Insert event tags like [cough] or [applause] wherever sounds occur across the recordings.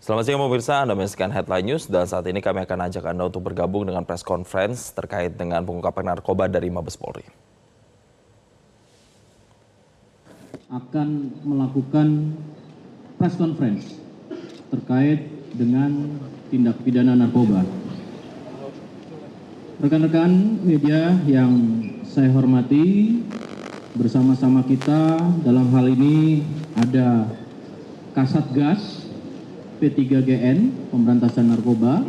Selamat siang pemirsa, Anda menyaksikan Headline News dan saat ini kami akan ajak Anda untuk bergabung dengan press conference terkait dengan pengungkapan narkoba dari Mabes Polri. akan melakukan press conference terkait dengan tindak pidana narkoba. Rekan-rekan media yang saya hormati, bersama-sama kita dalam hal ini ada Kasatgas P3GN Pemberantasan Narkoba,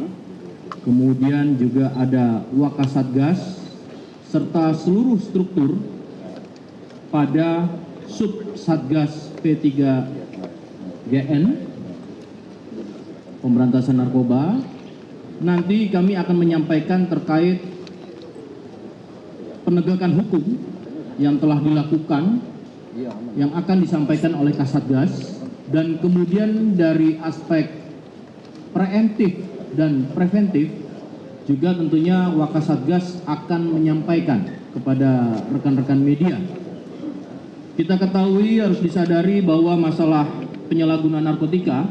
kemudian juga ada Wakasatgas serta seluruh struktur pada Sub Satgas P3GN Pemberantasan Narkoba. Nanti kami akan menyampaikan terkait penegakan hukum yang telah dilakukan yang akan disampaikan oleh Kasatgas dan kemudian dari aspek preemptif dan preventif juga tentunya Wakasatgas akan menyampaikan kepada rekan-rekan media kita ketahui harus disadari bahwa masalah penyalahgunaan narkotika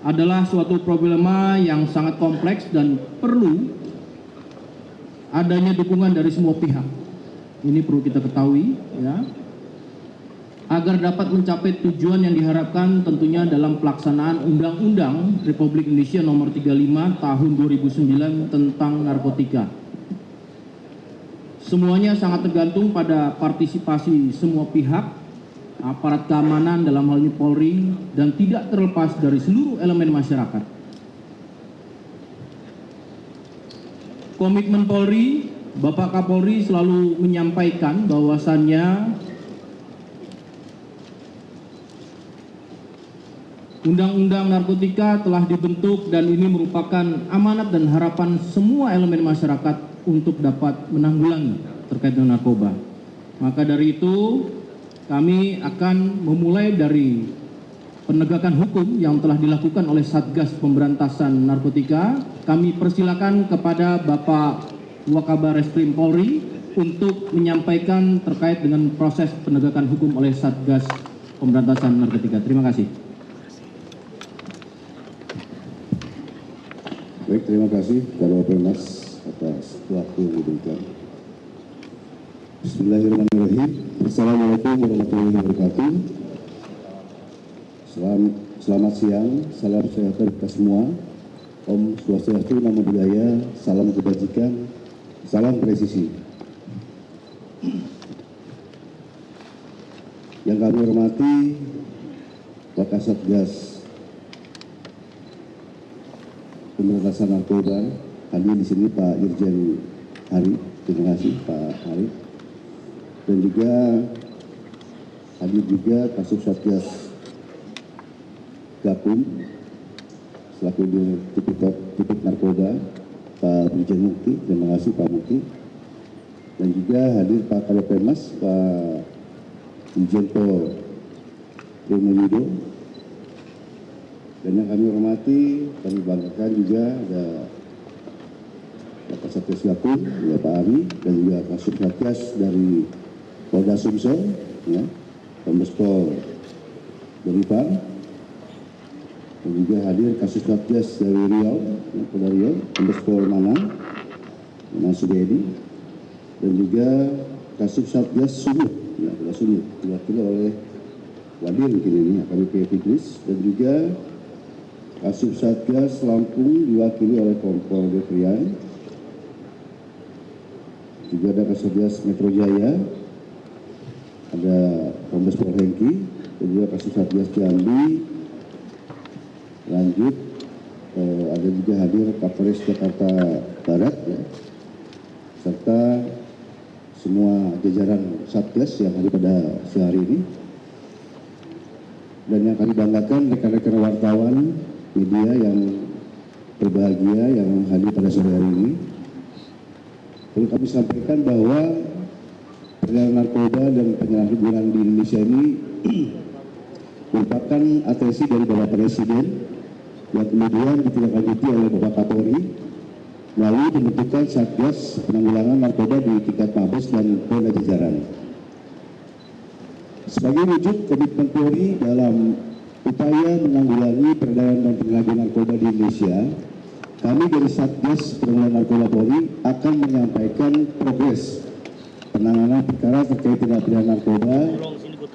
adalah suatu problema yang sangat kompleks dan perlu adanya dukungan dari semua pihak. Ini perlu kita ketahui ya. Agar dapat mencapai tujuan yang diharapkan tentunya dalam pelaksanaan Undang-Undang Republik Indonesia Nomor 35 Tahun 2009 tentang narkotika. Semuanya sangat tergantung pada partisipasi semua pihak, aparat keamanan dalam hal ini Polri, dan tidak terlepas dari seluruh elemen masyarakat. Komitmen Polri, Bapak Kapolri selalu menyampaikan bahwasannya Undang-undang narkotika telah dibentuk dan ini merupakan amanat dan harapan semua elemen masyarakat untuk dapat menanggulangi terkait dengan narkoba. Maka dari itu kami akan memulai dari penegakan hukum yang telah dilakukan oleh Satgas Pemberantasan Narkotika. Kami persilakan kepada Bapak Wakabar Reskrim Polri untuk menyampaikan terkait dengan proses penegakan hukum oleh Satgas Pemberantasan Narkotika. Terima kasih. Baik, terima kasih kepada Penas atas waktu yang diberikan. Bismillahirrahmanirrahim. Assalamualaikum warahmatullahi wabarakatuh. Selamat, selamat siang, salam sejahtera kita semua. Om Swastiastu, Namo Buddhaya, salam kebajikan, salam presisi. Yang kami hormati, Wakasatgas pemberantasan narkoba hadir di sini Pak Irjen Hari. Terima kasih Pak Hari. Dan juga hadir juga kasus Satgas Gakum selaku di titik, titik narkoba Pak Irjen Mukti. Terima kasih Pak Mukti. Dan juga hadir Pak Kalopemas Pak Irjen Pol Yudo dan yang kami hormati, kami banggakan juga ada Bapak Satgas Gapun, ya Pak Ari, dan juga Kasub Satgas dari Polda Sumsel, ya, Kombes Pol Beripan, dan juga hadir kasus Satgas dari Riau, ya, Polda Riau, Kombes Pol Manang, Mas Sudedi, dan juga kasus Satgas Sumut, ya, Polda Sumut, diwakili oleh Wadir mungkin ini, AKBP Fidris, dan juga Kasus Satgas Lampung diwakili oleh Kompol Devrian. Juga ada Kasubgas Metro Jaya, ada Kombes Pol Hengki, dan juga kasus Satgas Jambi. Lanjut, eh, ada juga hadir Kapolres Jakarta Barat, ya. serta semua jajaran Satgas yang ada pada sehari ini. Dan yang kami banggakan rekan-rekan wartawan media yang berbahagia yang hadir pada sore hari ini. Perlu kami sampaikan bahwa penyalahgunaan narkoba dan penyalahgunaan di Indonesia ini [clears throat] merupakan atensi dari Bapak Presiden yang kemudian ditindaklanjuti oleh Bapak Kapolri melalui pembentukan Satgas Penanggulangan Narkoba di tingkat Mabes dan Polda Jajaran. Sebagai wujud komitmen Polri dalam upaya menanggulangi peredaran dan penyalahgunaan narkoba di Indonesia, kami dari Satgas Penanggulangan Narkoba Polri akan menyampaikan progres penanganan perkara terkait tindak pidana narkoba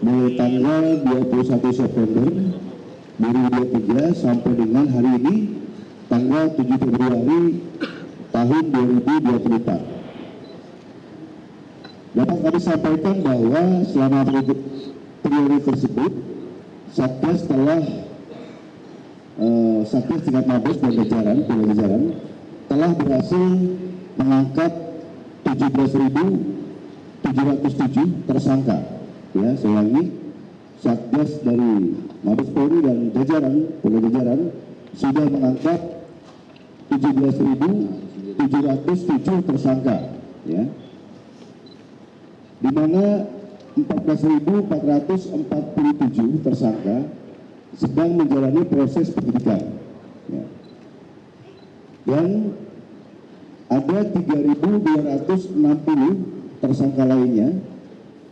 mulai tanggal 21 September 2023 sampai dengan hari ini tanggal 7 Februari tahun 2024. Dapat kami sampaikan bahwa selama periode tersebut Satgas telah uh, Satgas tingkat Mabes dan jajaran, jajaran telah berhasil mengangkat 17.707 tersangka. Ya, saya Satgas dari Mabes Polri dan jajaran, jajaran sudah mengangkat 17.707 tersangka. Ya, di mana 14.447 tersangka sedang menjalani proses penyidikan. Ya. Dan ada 3.260 tersangka lainnya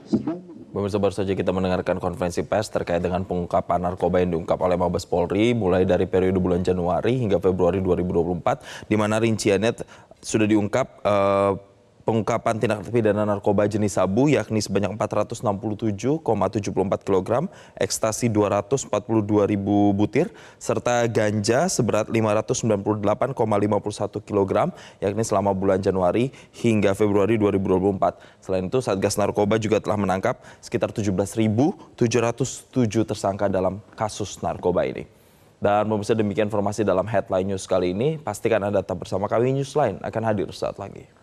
sedang Pemirsa baru saja kita mendengarkan konferensi pers terkait dengan pengungkapan narkoba yang diungkap oleh Mabes Polri mulai dari periode bulan Januari hingga Februari 2024 di mana rinciannya sudah diungkap uh, pengungkapan tindak pidana narkoba jenis sabu yakni sebanyak 467,74 kg, ekstasi 242 ribu butir, serta ganja seberat 598,51 kg yakni selama bulan Januari hingga Februari 2024. Selain itu Satgas Narkoba juga telah menangkap sekitar 17.707 tersangka dalam kasus narkoba ini. Dan pemirsa demikian informasi dalam headline news kali ini. Pastikan Anda tetap bersama kami news lain akan hadir saat lagi.